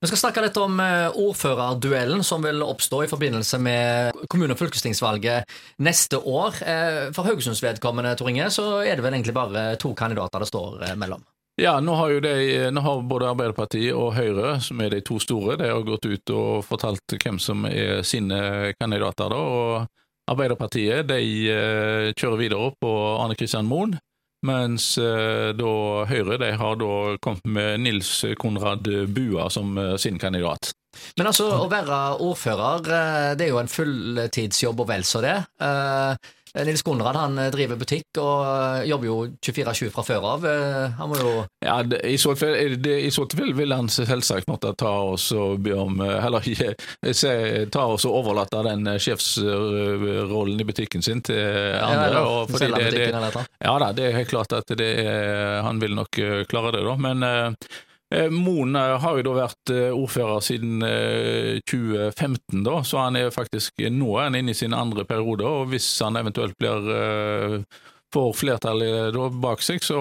Vi skal snakke litt om eh, ordførerduellen som vil oppstå i forbindelse med kommune- og fylkestingsvalget neste år. Eh, for Haugesunds vedkommende, Tor Inge, så er det vel egentlig bare to kandidater det står eh, mellom. Ja, nå har jo de, nå har både Arbeiderpartiet og Høyre, som er de to store, de har gått ut og fortalt hvem som er sine kandidater. da, og Arbeiderpartiet de kjører videre på Arne Kristian Moen, mens eh, da Høyre de har da kommet med Nils Konrad Bua som eh, sin kandidat. Men altså, å være ordfører, eh, det er jo en fulltidsjobb og vel så det. Eh, Nils Konrad han eh, driver butikk og jobber jo 24-7 fra før av. Han må jo Ja, det, i, så tilfelle det, i så fall vil han selvsagt måtte ta oss og be om Heller ikke ta oss og overlate den sjefsrollen i butikken sin til andre. Ja, og fordi det, det, ja da, det er helt klart at det er, han vil nok klare det, da. Men Eh, Moen eh, har jo da vært eh, ordfører siden 2015, da, så han er faktisk nå er han inne i sin andre periode. og Hvis han eventuelt blir får flertallet bak seg, så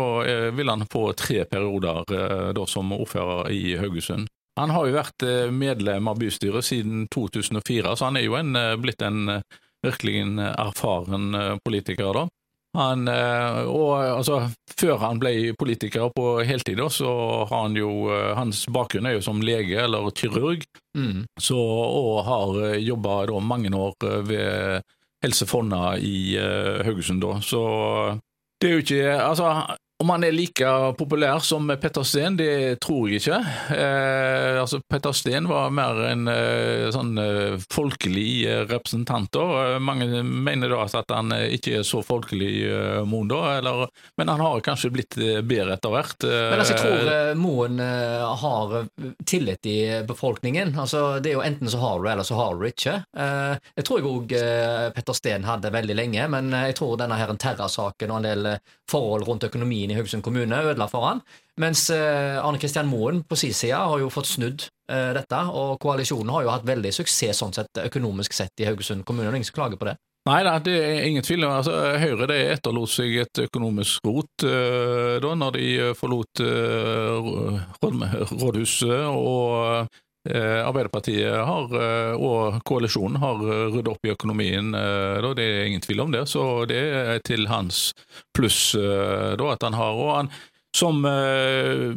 vil han få tre perioder da, som ordfører i Haugesund. Han har jo vært medlem av bystyret siden 2004, så han er jo en, blitt en virkelig en erfaren politiker. da. Han, eh, og altså, Før han ble politiker på heltid, så har han jo eh, Hans bakgrunn er jo som lege eller kirurg, mm. så, og har eh, jobba mange år ved Helse Fonna i Haugesund. da, så det er jo ikke Altså, om han er like populær som Petter Steen, det tror jeg ikke. Eh, altså Petter Steen var mer en eh, sånn eh, folkelig eh, representant. Da. Mange mener da at han eh, ikke er så folkelig, eh, Moen, da, eller, men han har kanskje blitt bedre etter hvert. Men altså, jeg tror Moen har tillit i befolkningen. Altså, det er jo Enten så har du, eller så har du ikke. jeg tror jeg òg Petter Steen hadde veldig lenge, men jeg tror denne her Terra-saken og en del forhold rundt økonomien økonomien i Haugesund kommune ødela for han. Mens eh, Arne Kristian Moen på sin side har jo fått snudd eh, dette, og koalisjonen har jo hatt veldig suksess sånn sett økonomisk sett i Haugesund kommune, det er ingen som klager på det. Nei det er ingen tvil. Altså, Høyre det etterlot seg et økonomisk rot uh, da når de forlot rådhuset, og Arbeiderpartiet har, og koalisjonen har ryddet opp i økonomien. Da, det er ingen tvil om det, så det er til hans pluss at han har. og han som eh,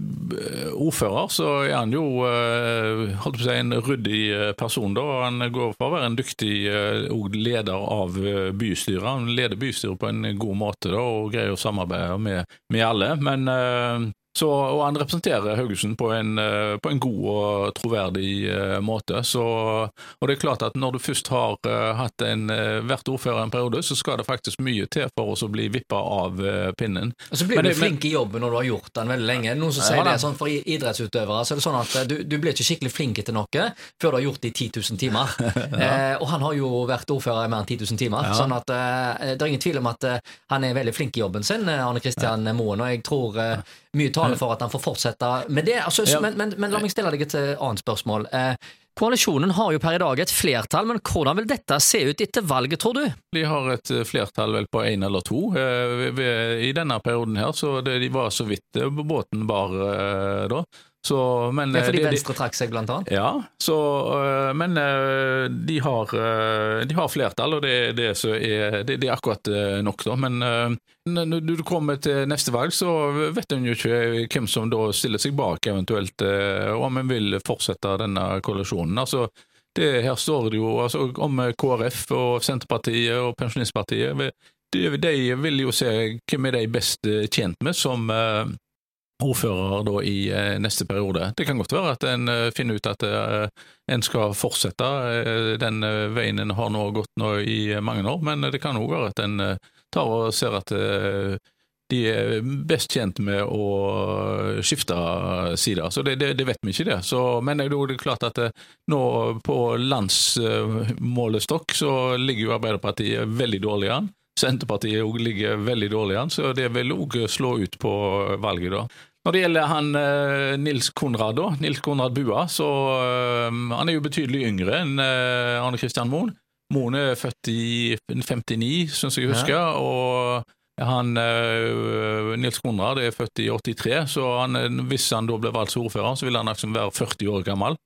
ordfører så er han jo eh, holdt på å si, en ryddig eh, person. da. Han går for å være en dyktig eh, leder av eh, bystyret. Han leder bystyret på en god måte da, og greier å samarbeide med, med alle. Men eh, så, og han representerer Haugesund på en, eh, på en, god og troverdig uh, måte. Så, og det er klart at når du først har uh, hatt en, vært ordfører en periode, så skal det faktisk mye til for oss å bli vippa av pinnen. Og så blir men, du flink i jobben når du har gjort den veldig lenge. Noen som sier ja, det sånn for idrettsutøvere, så er det sånn at du, du blir ikke skikkelig flink til noe før du har gjort det i 10 000 timer. ja. og han har jo vært ordfører i mer enn 10 000 timer, ja. sånn at det er ingen tvil om at han er veldig flink i jobben sin, Arne Kristian Moen, og jeg tror mye taler for at han får fortsette med det. Altså, men, men, men, la meg stille deg et eh, annet spørsmål. Eh, koalisjonen har jo per i dag et flertall, men hvordan vil dette se ut etter valget, tror du? De har et eh, flertall vel på én eller to. I denne perioden her, så det, de var så vidt båten bar da. Så, men, det er fordi det, Venstre trakk seg, blant annet? Ja, så, men de har, de har flertall, og det, det, er, det, er akkurat nok, da. Men når du kommer til neste valg, så vet en jo ikke hvem som da stiller seg bak, eventuelt, om en vil fortsette denne koalisjonen. Altså, det, her står det jo altså, om KrF og Senterpartiet og Pensjonistpartiet. De, de vil jo se hvem er de best tjent med som ordfører da i eh, neste periode. Det kan godt være at en eh, finner ut at eh, en skal fortsette den veien en har nå gått nå i mange år, men det kan òg være at en tar og ser at de er best tjent med å skifte sider. Så det, det, det vet vi ikke, det. Så, men det er klart at nå på landsmålestokk så ligger jo Arbeiderpartiet veldig dårlig an. Senterpartiet ligger veldig dårlig an, så det vil òg slå ut på valget. da. Når det gjelder han eh, Nils Konrad, da, Nils Konrad Bua, så uh, han er jo betydelig yngre enn uh, Arne Kristian Moen. Moen er født i 59, syns jeg jeg husker, ja. og Han, Nils Konrad er født i 83, så han, hvis han da ble valgt som ordfører, så vil han liksom være 40 år gammel.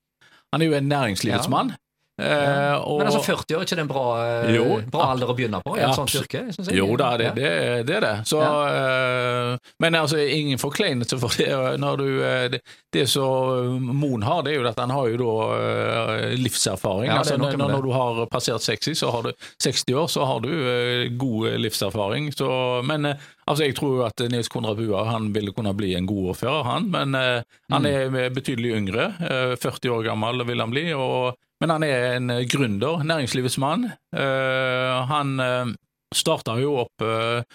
Han er jo en næringslivets ja. mann. Uh, og, men altså 40 år, er ikke det en bra, uh, jo, bra alder å begynne på i et sånt yrke? Jeg. Jo da, det, det, det, er det. Så, ja. uh, men altså, ingen forkleinelse for det. Når du, det, det som Moen har, det er jo at han har jo da livserfaring. Ja, altså, når, når, du har passert 60, så har du 60 år, så har du god livserfaring. Så, men altså, jeg tror jo at Nils Konrad Bua han ville kunne bli en god ordfører, han. Men han mm. er betydelig yngre. 40 år gammel vil han bli. og men han er en eh, gründer, næringslivets mann. Uh, han eh, starta jo opp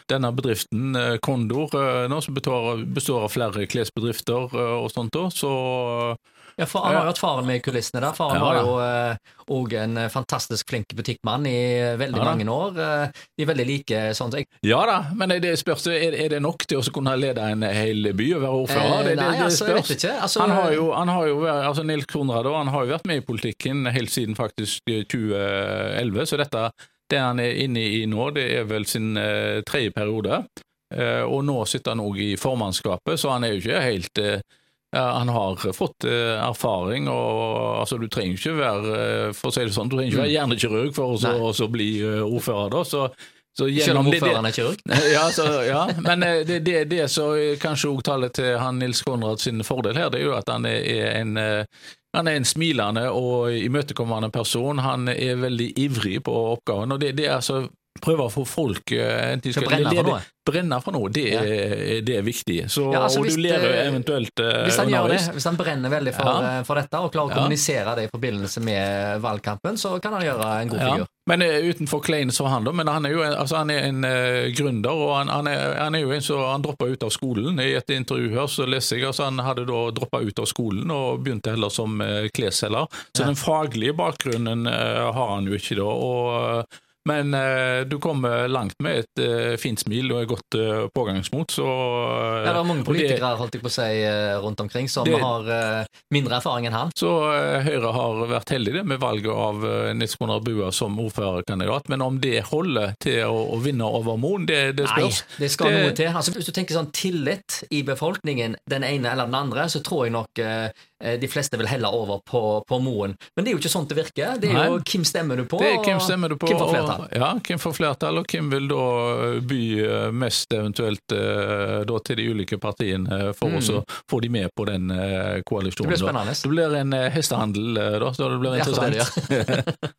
denne bedriften Kondor, nå, som består, av flere klesbedrifter og sånt. Så ja, for Han har jo hatt faren med i kulissene der. Faren var jo òg en fantastisk flink butikkmann i veldig ja, mange år. De er veldig like sånn jeg... Ja da, men det spørs er, er det nok til å kunne lede en hel by og være ordfører? Eh, det, nei, det, det altså, jeg vet ikke. Altså, han har jo, han har jo altså Nils Konrad han har jo vært med i politikken helt siden faktisk 2011, så dette det han er inne i nå, det er vel sin eh, tredje periode. Og nå sitter han òg i formannskapet, så han er jo ikke helt han har fått uh, erfaring, og altså, du trenger ikke være for å si det sånn, du trenger ikke være mm. hjernekirurg for å så bli uh, ordfører. da, så, så Selv om ordføreren er kirurg? ja, så, ja, men det, det, det som kanskje òg taler til han Nils Konrad sin fordel her, det er jo at han er en han er en smilende og imøtekommende person. Han er veldig ivrig på oppgaven. og det, det er altså prøve å få folk eh, de skal, brenne for noe. Brenne for noe, det, ja. er, det er, viktig. Så, ja, altså, og du lærer eventuelt uh, Hvis han gjør det, hvis han brenner veldig for, ja. Eh, for dette og klarer å kommunisere det i forbindelse med valgkampen, så kan han gjøre en god figur. Men uh, utenfor Klein så han, da. Men han er jo en, altså, han er en uh, gründer, og han, han, er, han, er, jo en som han droppa ut av skolen. I et intervju her så leser jeg altså han hadde da droppa ut av skolen og begynte heller som klesselger. Så den faglige bakgrunnen har han jo ikke da. og men eh, du kommer langt med et eh, fint smil og et godt eh, pågangsmot. Så, ja, det er mange politikere holdt jeg på å si, eh, rundt omkring som det, har eh, mindre erfaring enn han. Så eh, Høyre har vært heldige med valget av Nils Konrad Bua som ordførerkandidat. Men om det holder til å, å vinne over Moen, det, det spørs. Nei, det skal det, noe til. Altså, hvis du tenker sånn tillit i befolkningen, den ene eller den andre, så tror jeg nok de fleste vil helle over på, på Moen. Men det er jo ikke sånn det virker. Det er jo hvem stemmer du på, det er hvem stemmer du på, hvem får flertall. Ja, hvem får flertall, og hvem vil da by eh, mest eventuelt eh, da til de ulike partiene for mm. å få de med på den eh, koalisjonen. Det blir spennende. Det blir en hestehandel da, så det blir interessant. Ja, det, ja.